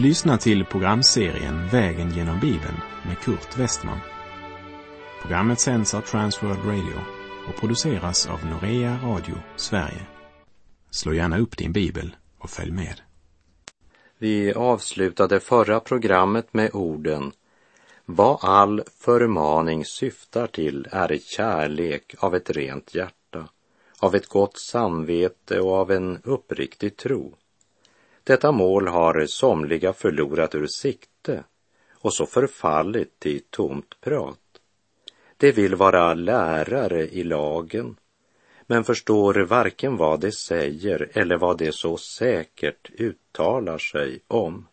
Du lyssnar till programserien Vägen genom Bibeln med Kurt Westman. Programmet sänds av Transworld Radio och produceras av Norea Radio Sverige. Slå gärna upp din bibel och följ med. Vi avslutade förra programmet med orden Vad all förmaning syftar till är kärlek av ett rent hjärta, av ett gott samvete och av en uppriktig tro. Detta mål har somliga förlorat ur sikte och så förfallit till tomt prat. De vill vara lärare i lagen, men förstår varken vad de säger eller vad de så säkert uttalar sig om.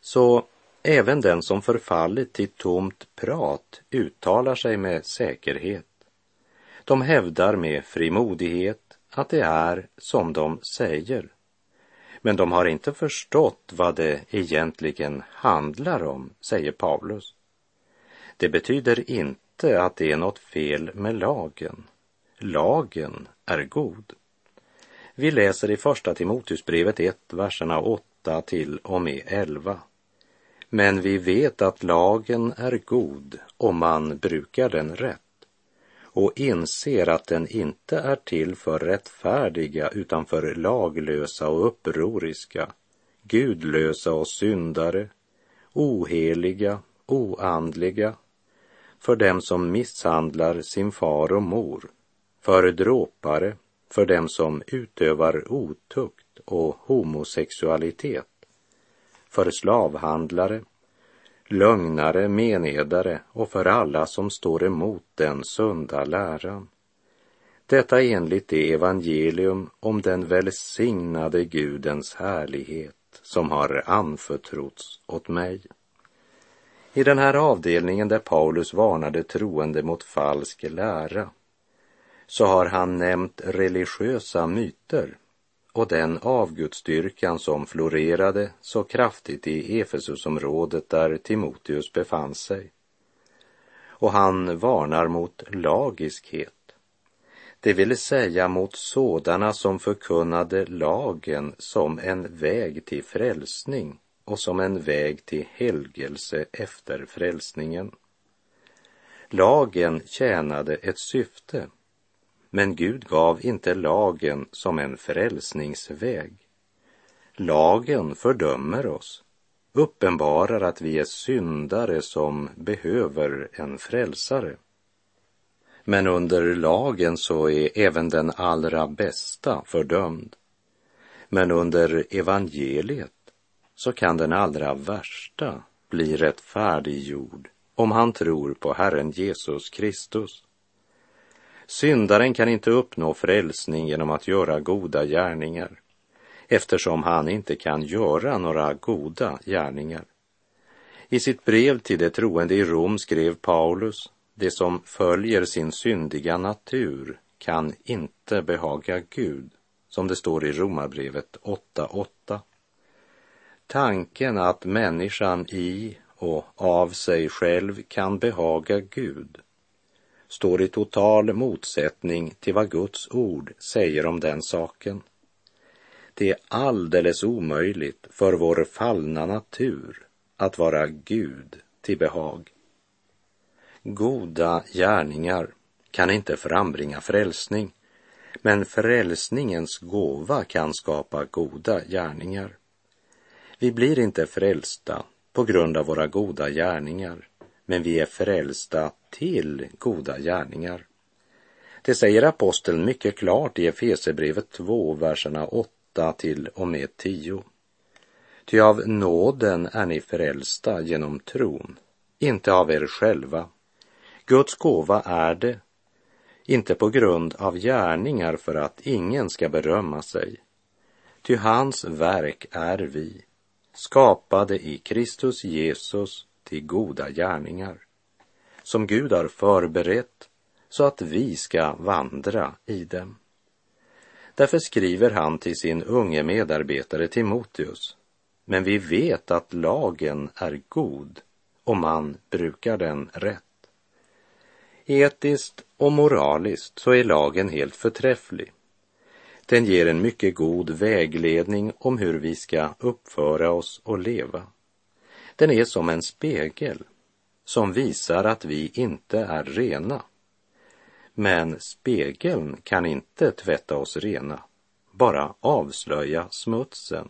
Så även den som förfallit till tomt prat uttalar sig med säkerhet. De hävdar med frimodighet att det är som de säger. Men de har inte förstått vad det egentligen handlar om, säger Paulus. Det betyder inte att det är något fel med lagen. Lagen är god. Vi läser i Första Timoteusbrevet 1, verserna 8 till och med 11. Men vi vet att lagen är god om man brukar den rätt och inser att den inte är till för rättfärdiga utan för laglösa och upproriska, gudlösa och syndare, oheliga, oandliga, för dem som misshandlar sin far och mor, för dråpare, för dem som utövar otukt och homosexualitet, för slavhandlare, lögnare, menedare och för alla som står emot den sunda läran. Detta enligt det evangelium om den välsignade Gudens härlighet som har anförtrotts åt mig. I den här avdelningen där Paulus varnade troende mot falsk lära så har han nämnt religiösa myter och den avgudsdyrkan som florerade så kraftigt i Efesusområdet där Timoteus befann sig. Och han varnar mot lagiskhet, det vill säga mot sådana som förkunnade lagen som en väg till frälsning och som en väg till helgelse efter frälsningen. Lagen tjänade ett syfte men Gud gav inte lagen som en frälsningsväg. Lagen fördömer oss, uppenbarar att vi är syndare som behöver en frälsare. Men under lagen så är även den allra bästa fördömd. Men under evangeliet så kan den allra värsta bli rättfärdiggjord om han tror på Herren Jesus Kristus. Syndaren kan inte uppnå frälsning genom att göra goda gärningar eftersom han inte kan göra några goda gärningar. I sitt brev till de troende i Rom skrev Paulus, det som följer sin syndiga natur kan inte behaga Gud, som det står i Romarbrevet 8.8. Tanken att människan i och av sig själv kan behaga Gud står i total motsättning till vad Guds ord säger om den saken. Det är alldeles omöjligt för vår fallna natur att vara Gud till behag. Goda gärningar kan inte frambringa frälsning, men frälsningens gåva kan skapa goda gärningar. Vi blir inte frälsta på grund av våra goda gärningar, men vi är frälsta till goda gärningar. Det säger aposteln mycket klart i Efesebrevet 2, verserna 8 till och med 10. Ty av nåden är ni frälsta genom tron, inte av er själva. Guds gåva är det, inte på grund av gärningar för att ingen ska berömma sig. Ty hans verk är vi, skapade i Kristus Jesus till goda gärningar som Gud har förberett så att vi ska vandra i dem. Därför skriver han till sin unge medarbetare Timoteus, men vi vet att lagen är god om man brukar den rätt. Etiskt och moraliskt så är lagen helt förträfflig. Den ger en mycket god vägledning om hur vi ska uppföra oss och leva. Den är som en spegel som visar att vi inte är rena. Men spegeln kan inte tvätta oss rena, bara avslöja smutsen.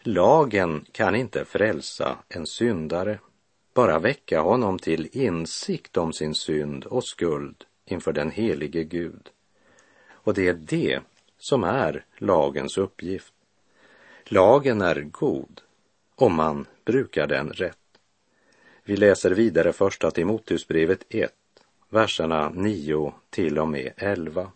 Lagen kan inte frälsa en syndare, bara väcka honom till insikt om sin synd och skuld inför den helige Gud. Och det är det som är lagens uppgift. Lagen är god om man brukar den rätt. Vi läser vidare första Timoteusbrevet 1, verserna 9 till och med 11.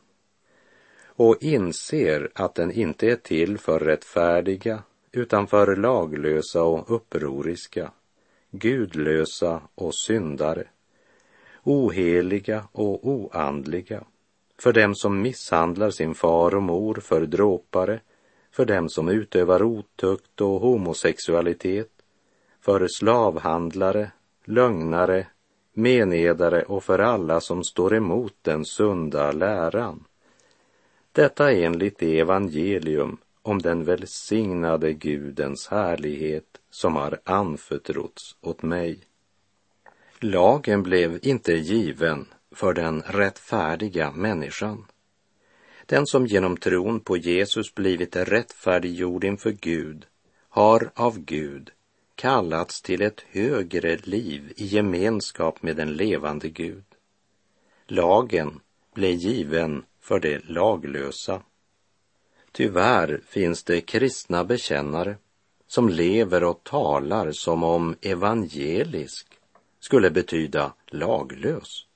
Och inser att den inte är till för rättfärdiga utan för laglösa och upproriska, gudlösa och syndare, oheliga och oandliga, för dem som misshandlar sin far och mor, för dråpare, för dem som utövar otukt och homosexualitet, för slavhandlare, lögnare, menedare och för alla som står emot den sunda läran. Detta enligt det evangelium om den välsignade Gudens härlighet som har anförtrotts åt mig. Lagen blev inte given för den rättfärdiga människan. Den som genom tron på Jesus blivit rättfärdiggjord inför Gud har av Gud kallats till ett högre liv i gemenskap med den levande Gud. Lagen blev given för det laglösa. Tyvärr finns det kristna bekännare som lever och talar som om evangelisk skulle betyda laglös.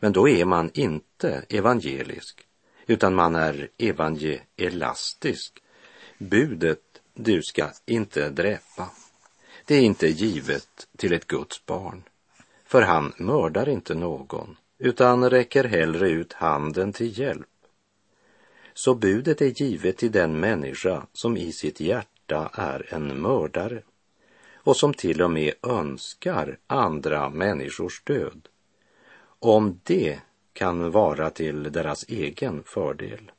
Men då är man inte evangelisk, utan man är evangelastisk. Budet, du ska inte dräpa, det är inte givet till ett Guds barn, för han mördar inte någon, utan räcker hellre ut handen till hjälp. Så budet är givet till den människa som i sitt hjärta är en mördare och som till och med önskar andra människors död. Om det kan vara till deras egen fördel.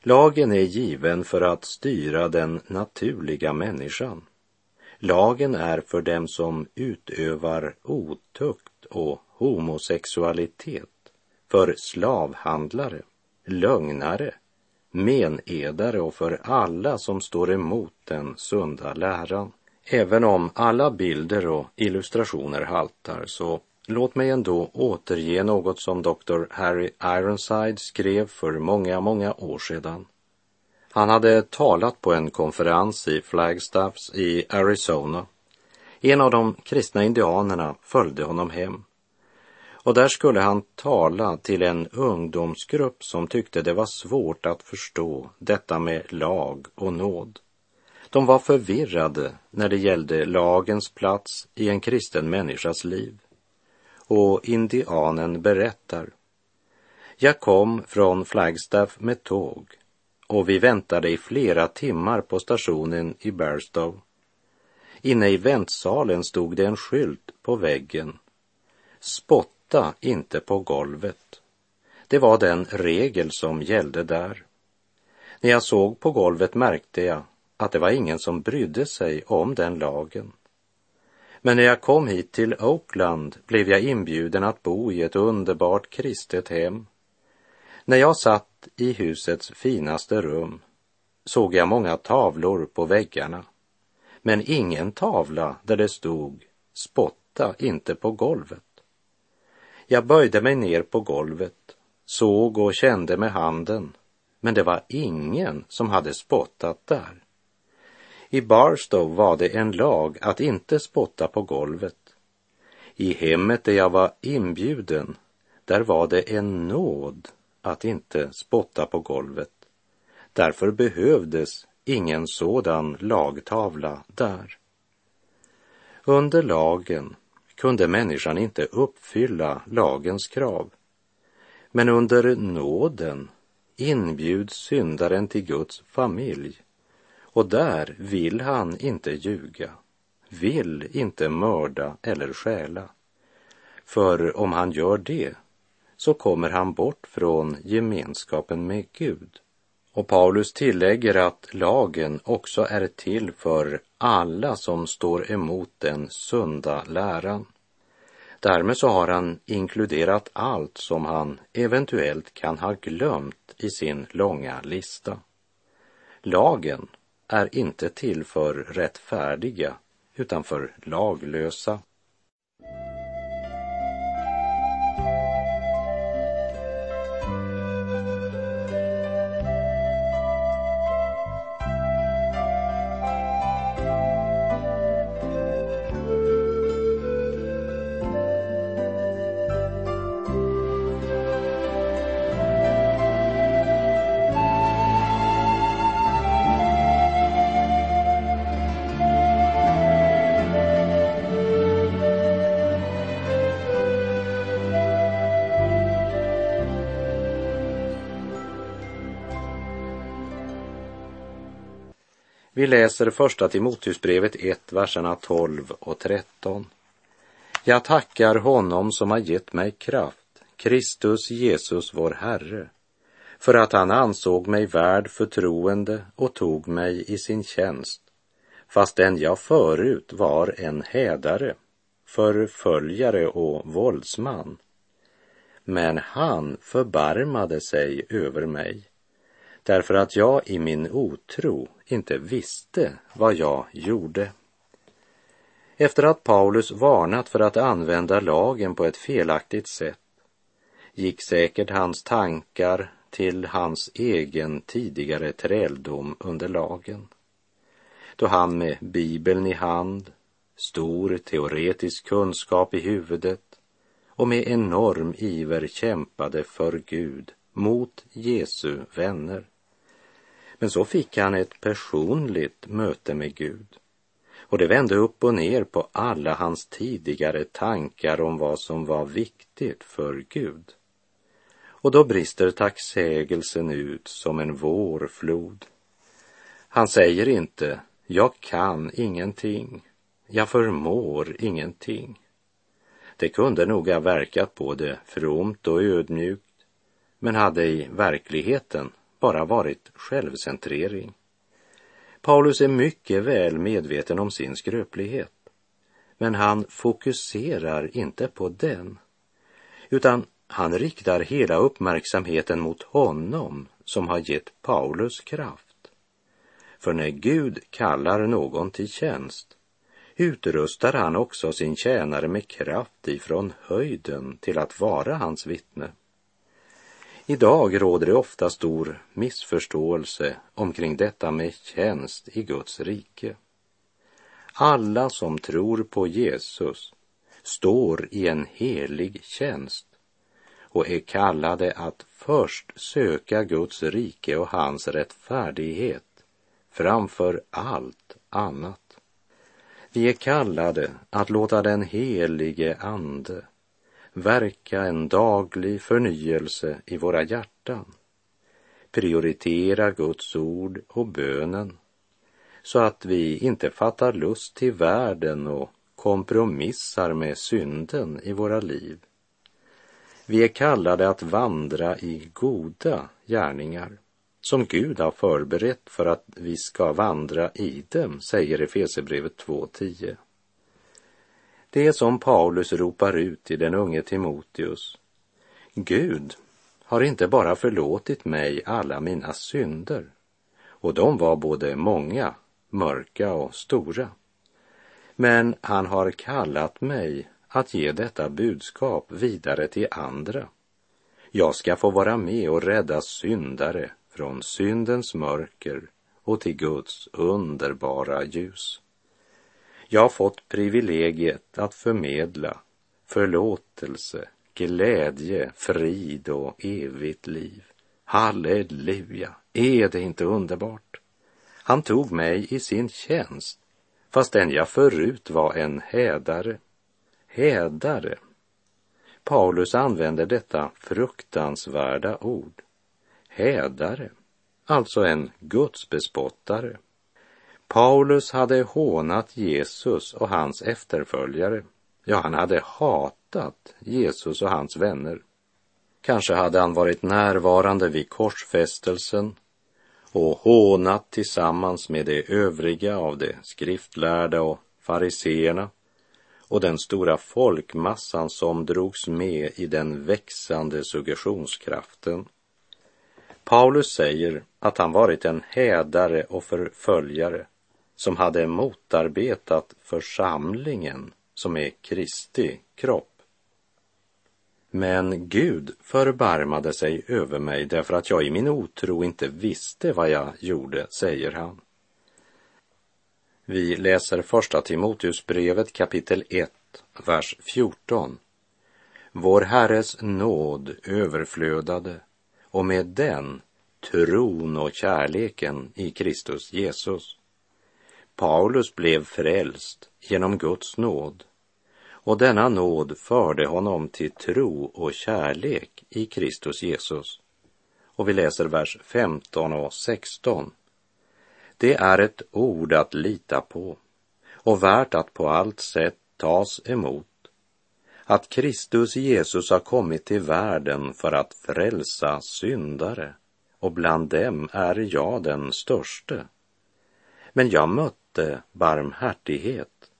Lagen är given för att styra den naturliga människan. Lagen är för dem som utövar otukt och homosexualitet, för slavhandlare, lögnare, menedare och för alla som står emot den sunda läran. Även om alla bilder och illustrationer haltar så låt mig ändå återge något som Dr. Harry Ironside skrev för många, många år sedan. Han hade talat på en konferens i Flagstaffs i Arizona. En av de kristna indianerna följde honom hem och där skulle han tala till en ungdomsgrupp som tyckte det var svårt att förstå detta med lag och nåd. De var förvirrade när det gällde lagens plats i en kristen människas liv. Och indianen berättar. Jag kom från Flagstaff med tåg och vi väntade i flera timmar på stationen i Barstow. Inne i väntsalen stod det en skylt på väggen. Spotta inte på golvet. Det var den regel som gällde där. När jag såg på golvet märkte jag att det var ingen som brydde sig om den lagen. Men när jag kom hit till Oakland blev jag inbjuden att bo i ett underbart kristet hem. När jag satt i husets finaste rum såg jag många tavlor på väggarna, men ingen tavla där det stod spotta inte på golvet. Jag böjde mig ner på golvet, såg och kände med handen, men det var ingen som hade spottat där. I Barstow var det en lag att inte spotta på golvet. I hemmet där jag var inbjuden, där var det en nåd att inte spotta på golvet. Därför behövdes ingen sådan lagtavla där. Under lagen kunde människan inte uppfylla lagens krav. Men under nåden inbjuds syndaren till Guds familj och där vill han inte ljuga, vill inte mörda eller stjäla. För om han gör det så kommer han bort från gemenskapen med Gud. Och Paulus tillägger att lagen också är till för alla som står emot den sunda läran. Därmed så har han inkluderat allt som han eventuellt kan ha glömt i sin långa lista. Lagen är inte till för rättfärdiga utan för laglösa. Läser första Timoteusbrevet 1, verserna 12 och 13. Jag tackar honom som har gett mig kraft, Kristus Jesus vår Herre, för att han ansåg mig värd förtroende och tog mig i sin tjänst, fastän jag förut var en hädare, förföljare och våldsman. Men han förbarmade sig över mig därför att jag i min otro inte visste vad jag gjorde. Efter att Paulus varnat för att använda lagen på ett felaktigt sätt gick säkert hans tankar till hans egen tidigare träldom under lagen. Då han med Bibeln i hand, stor teoretisk kunskap i huvudet och med enorm iver kämpade för Gud mot Jesu vänner. Men så fick han ett personligt möte med Gud. Och det vände upp och ner på alla hans tidigare tankar om vad som var viktigt för Gud. Och då brister tacksägelsen ut som en vårflod. Han säger inte, jag kan ingenting, jag förmår ingenting. Det kunde nog ha verkat både fromt och ödmjukt, men hade i verkligheten bara varit självcentrering. Paulus är mycket väl medveten om sin skröplighet, men han fokuserar inte på den, utan han riktar hela uppmärksamheten mot honom som har gett Paulus kraft. För när Gud kallar någon till tjänst utrustar han också sin tjänare med kraft ifrån höjden till att vara hans vittne. Idag råder det ofta stor missförståelse omkring detta med tjänst i Guds rike. Alla som tror på Jesus står i en helig tjänst och är kallade att först söka Guds rike och hans rättfärdighet framför allt annat. Vi är kallade att låta den helige Ande verka en daglig förnyelse i våra hjärtan. Prioritera Guds ord och bönen så att vi inte fattar lust till världen och kompromissar med synden i våra liv. Vi är kallade att vandra i goda gärningar som Gud har förberett för att vi ska vandra i dem, säger Efesierbrevet 2.10. Det som Paulus ropar ut till den unge Timoteus. Gud har inte bara förlåtit mig alla mina synder, och de var både många, mörka och stora. Men han har kallat mig att ge detta budskap vidare till andra. Jag ska få vara med och rädda syndare från syndens mörker och till Guds underbara ljus. Jag har fått privilegiet att förmedla förlåtelse, glädje, frid och evigt liv. Halleluja, är det inte underbart? Han tog mig i sin tjänst, fastän jag förut var en hädare. Hädare. Paulus använder detta fruktansvärda ord. Hädare, alltså en gudsbespottare. Paulus hade hånat Jesus och hans efterföljare. Ja, han hade hatat Jesus och hans vänner. Kanske hade han varit närvarande vid korsfästelsen och hånat tillsammans med de övriga av de skriftlärda och fariseerna och den stora folkmassan som drogs med i den växande suggestionskraften. Paulus säger att han varit en hädare och förföljare som hade motarbetat församlingen som är Kristi kropp. Men Gud förbarmade sig över mig därför att jag i min otro inte visste vad jag gjorde, säger han. Vi läser första Timoteusbrevet kapitel 1, vers 14. Vår Herres nåd överflödade och med den tron och kärleken i Kristus Jesus. Paulus blev frälst genom Guds nåd och denna nåd förde honom till tro och kärlek i Kristus Jesus. Och vi läser vers 15 och 16. Det är ett ord att lita på och värt att på allt sätt tas emot. Att Kristus Jesus har kommit till världen för att frälsa syndare och bland dem är jag den störste. Men jag mötte barmhärtighet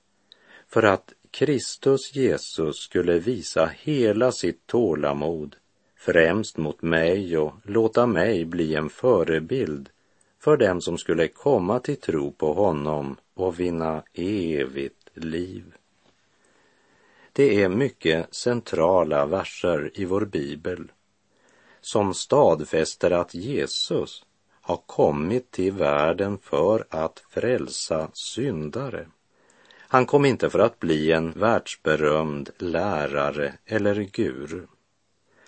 för att Kristus Jesus skulle visa hela sitt tålamod främst mot mig och låta mig bli en förebild för dem som skulle komma till tro på honom och vinna evigt liv. Det är mycket centrala verser i vår bibel som stadfäster att Jesus har kommit till världen för att frälsa syndare. Han kom inte för att bli en världsberömd lärare eller guru.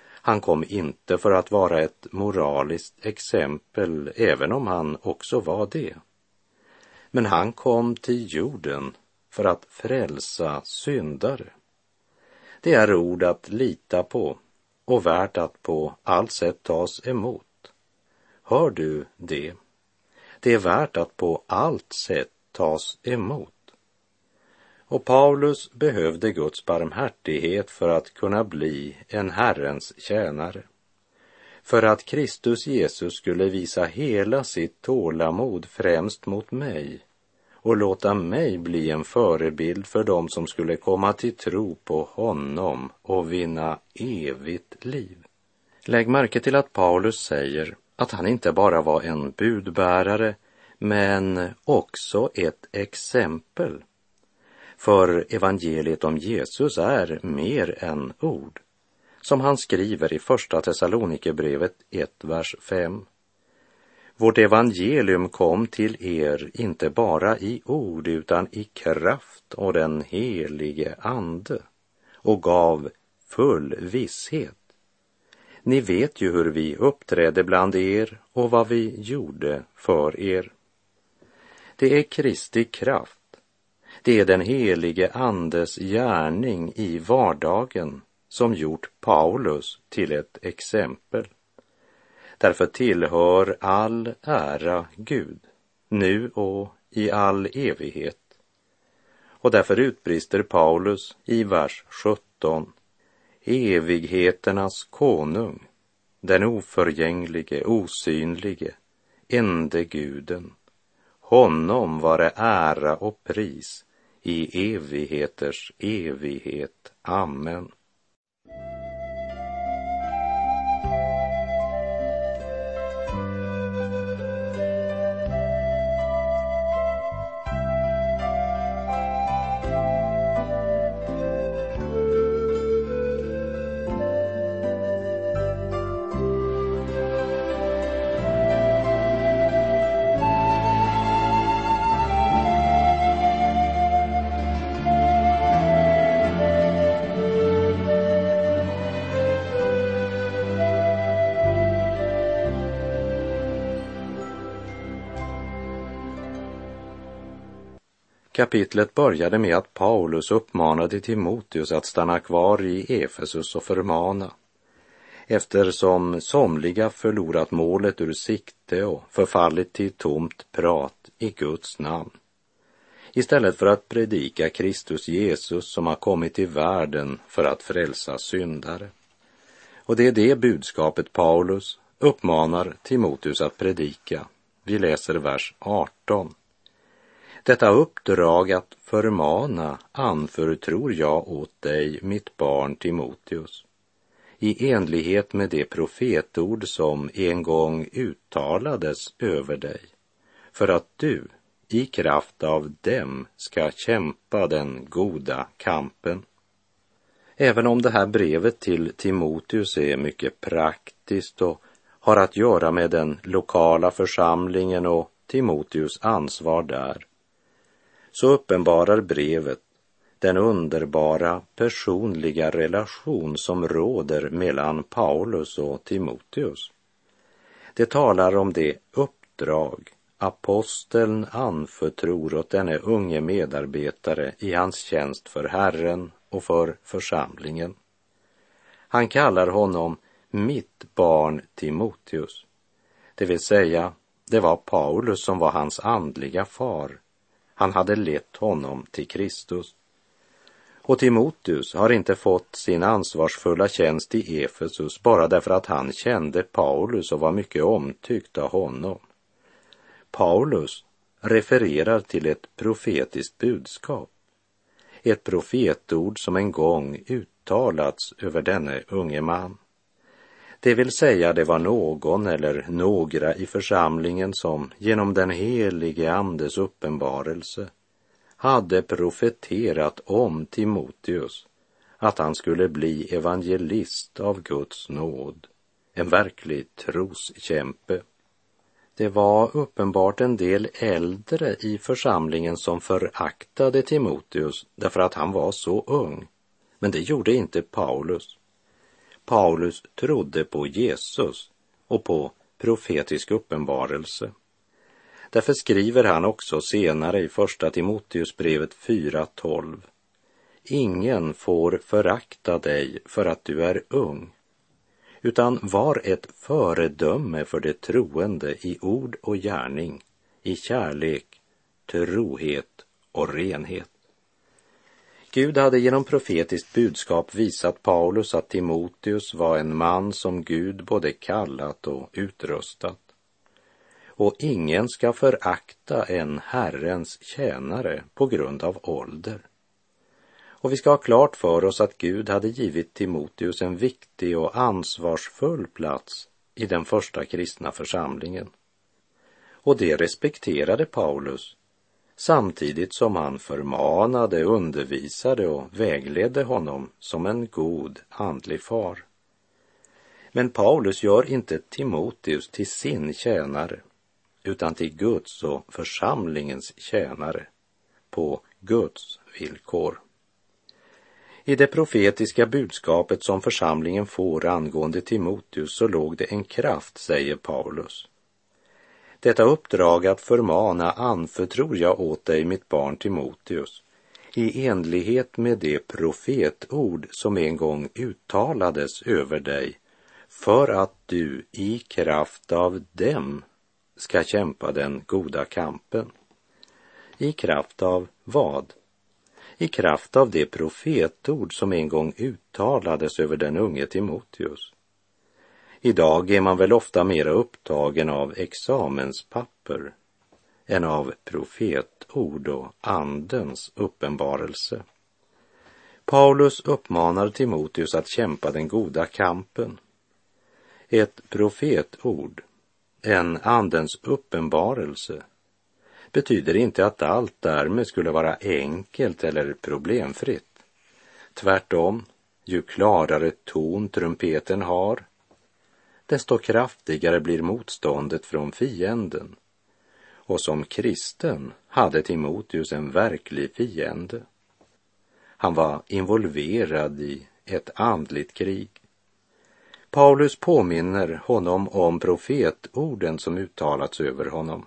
Han kom inte för att vara ett moraliskt exempel, även om han också var det. Men han kom till jorden för att frälsa syndare. Det är ord att lita på och värt att på allt sätt tas emot. Hör du det? Det är värt att på allt sätt tas emot. Och Paulus behövde Guds barmhärtighet för att kunna bli en Herrens tjänare. För att Kristus Jesus skulle visa hela sitt tålamod främst mot mig och låta mig bli en förebild för dem som skulle komma till tro på honom och vinna evigt liv. Lägg märke till att Paulus säger att han inte bara var en budbärare men också ett exempel för evangeliet om Jesus är mer än ord. Som han skriver i Första Thessalonikerbrevet 1, vers 5. Vårt evangelium kom till er inte bara i ord utan i kraft och den helige Ande och gav full visshet. Ni vet ju hur vi uppträdde bland er och vad vi gjorde för er. Det är Kristi kraft det är den helige Andes gärning i vardagen som gjort Paulus till ett exempel. Därför tillhör all ära Gud, nu och i all evighet. Och därför utbrister Paulus i vers 17, evigheternas konung, den oförgänglige, osynlige, ende guden. Honom vare ära och pris i evigheters evighet. Amen. Kapitlet började med att Paulus uppmanade Timoteus att stanna kvar i Efesus och förmana. Eftersom somliga förlorat målet ur sikte och förfallit till tomt prat i Guds namn. Istället för att predika Kristus Jesus som har kommit till världen för att frälsa syndare. Och det är det budskapet Paulus uppmanar Timoteus att predika. Vi läser vers 18. Detta uppdrag att förmana anförtror jag åt dig, mitt barn Timoteus, i enlighet med det profetord som en gång uttalades över dig, för att du i kraft av dem ska kämpa den goda kampen. Även om det här brevet till Timoteus är mycket praktiskt och har att göra med den lokala församlingen och Timoteus ansvar där, så uppenbarar brevet den underbara personliga relation som råder mellan Paulus och Timoteus. Det talar om det uppdrag aposteln anförtror åt denne unge medarbetare i hans tjänst för Herren och för församlingen. Han kallar honom mitt barn Timoteus, det vill säga det var Paulus som var hans andliga far. Han hade lett honom till Kristus. Och Timoteus har inte fått sin ansvarsfulla tjänst i Efesus bara därför att han kände Paulus och var mycket omtyckt av honom. Paulus refererar till ett profetiskt budskap. Ett profetord som en gång uttalats över denne unge man. Det vill säga, det var någon eller några i församlingen som genom den helige Andes uppenbarelse hade profeterat om Timoteus att han skulle bli evangelist av Guds nåd, en verklig troskämpe. Det var uppenbart en del äldre i församlingen som föraktade Timoteus därför att han var så ung. Men det gjorde inte Paulus. Paulus trodde på Jesus och på profetisk uppenbarelse. Därför skriver han också senare i Första Timoteusbrevet 4.12. Ingen får förakta dig för att du är ung, utan var ett föredöme för det troende i ord och gärning, i kärlek, trohet och renhet. Gud hade genom profetiskt budskap visat Paulus att Timoteus var en man som Gud både kallat och utrustat. Och ingen ska förakta en Herrens tjänare på grund av ålder. Och vi ska ha klart för oss att Gud hade givit Timoteus en viktig och ansvarsfull plats i den första kristna församlingen. Och det respekterade Paulus samtidigt som han förmanade, undervisade och vägledde honom som en god andlig far. Men Paulus gör inte Timoteus till sin tjänare utan till Guds och församlingens tjänare på Guds villkor. I det profetiska budskapet som församlingen får angående Timoteus så låg det en kraft, säger Paulus. Detta uppdrag att förmana anförtror jag åt dig, mitt barn Timoteus, i enlighet med det profetord som en gång uttalades över dig, för att du i kraft av dem ska kämpa den goda kampen. I kraft av vad? i kraft av det profetord som en gång uttalades över den unge Timoteus. Idag är man väl ofta mera upptagen av examenspapper än av profetord och andens uppenbarelse. Paulus uppmanar Timoteus att kämpa den goda kampen. Ett profetord, en andens uppenbarelse, betyder inte att allt därmed skulle vara enkelt eller problemfritt. Tvärtom, ju klarare ton trumpeten har, desto kraftigare blir motståndet från fienden. Och som kristen hade Timoteus en verklig fiende. Han var involverad i ett andligt krig. Paulus påminner honom om profetorden som uttalats över honom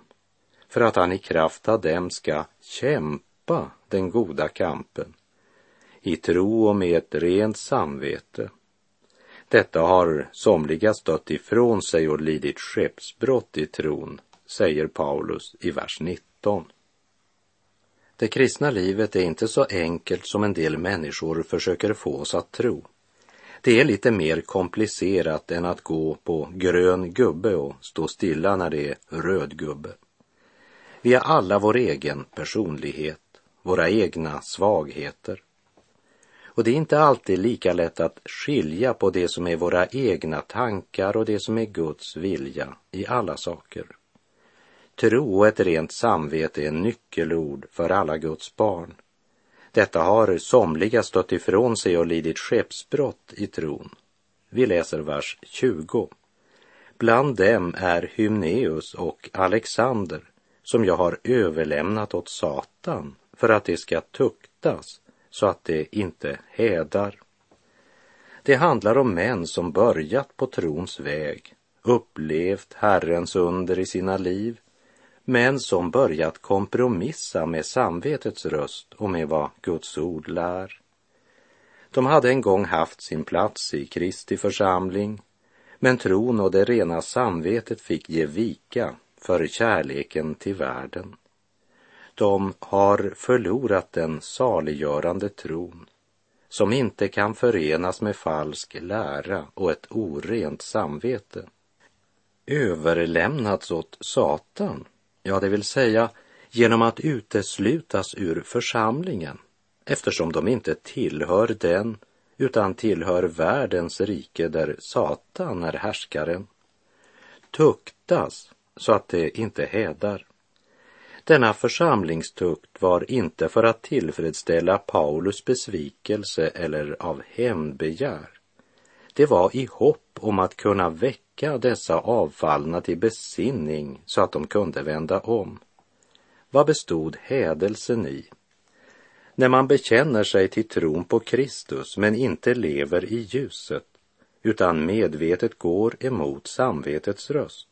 för att han i kraft av dem ska kämpa den goda kampen i tro och med ett rent samvete. Detta har somliga stött ifrån sig och lidit skeppsbrott i tron, säger Paulus i vers 19. Det kristna livet är inte så enkelt som en del människor försöker få oss att tro. Det är lite mer komplicerat än att gå på grön gubbe och stå stilla när det är röd gubbe. Vi har alla vår egen personlighet, våra egna svagheter. Och det är inte alltid lika lätt att skilja på det som är våra egna tankar och det som är Guds vilja i alla saker. Tro och ett rent samvete är nyckelord för alla Guds barn. Detta har somliga stött ifrån sig och lidit skeppsbrott i tron. Vi läser vers 20. Bland dem är Hymneus och Alexander som jag har överlämnat åt Satan för att de ska tuktas så att det inte hädar. Det handlar om män som börjat på trons väg, upplevt Herrens under i sina liv, men som börjat kompromissa med samvetets röst och med vad Guds ord lär. De hade en gång haft sin plats i Kristi församling, men tron och det rena samvetet fick ge vika för kärleken till världen. De har förlorat den saliggörande tron som inte kan förenas med falsk lära och ett orent samvete. Överlämnats åt Satan, ja, det vill säga genom att uteslutas ur församlingen eftersom de inte tillhör den utan tillhör världens rike där Satan är härskaren. Tuktas så att det inte hädar. Denna församlingstukt var inte för att tillfredsställa Paulus besvikelse eller av hämndbegär. Det var i hopp om att kunna väcka dessa avfallna till besinning så att de kunde vända om. Vad bestod hädelsen i? När man bekänner sig till tron på Kristus men inte lever i ljuset utan medvetet går emot samvetets röst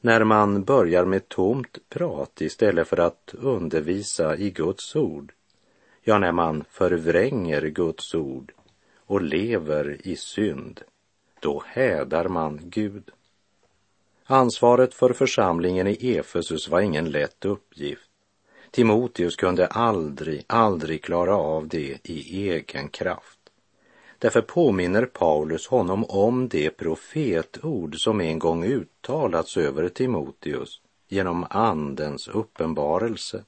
när man börjar med tomt prat istället för att undervisa i Guds ord. Ja, när man förvränger Guds ord och lever i synd, då hädar man Gud. Ansvaret för församlingen i Efesus var ingen lätt uppgift. Timoteus kunde aldrig, aldrig klara av det i egen kraft. Därför påminner Paulus honom om det profetord som en gång uttalats över Timoteus genom Andens uppenbarelse.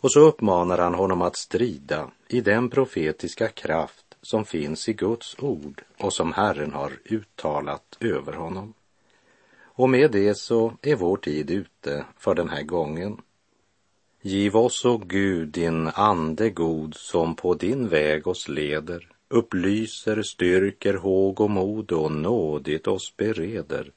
Och så uppmanar han honom att strida i den profetiska kraft som finns i Guds ord och som Herren har uttalat över honom. Och med det så är vår tid ute för den här gången. Giv oss, o Gud, din ande god som på din väg oss leder upplyser, styrker håg och mod och nådigt oss bereder,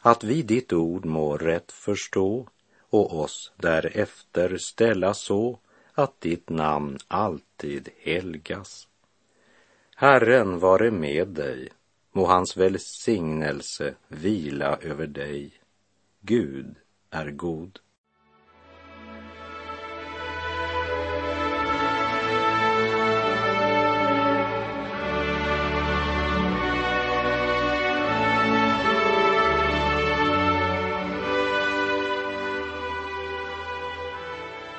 att vi ditt ord må rätt förstå och oss därefter ställa så att ditt namn alltid helgas. Herren vare med dig, må hans välsignelse vila över dig. Gud är god.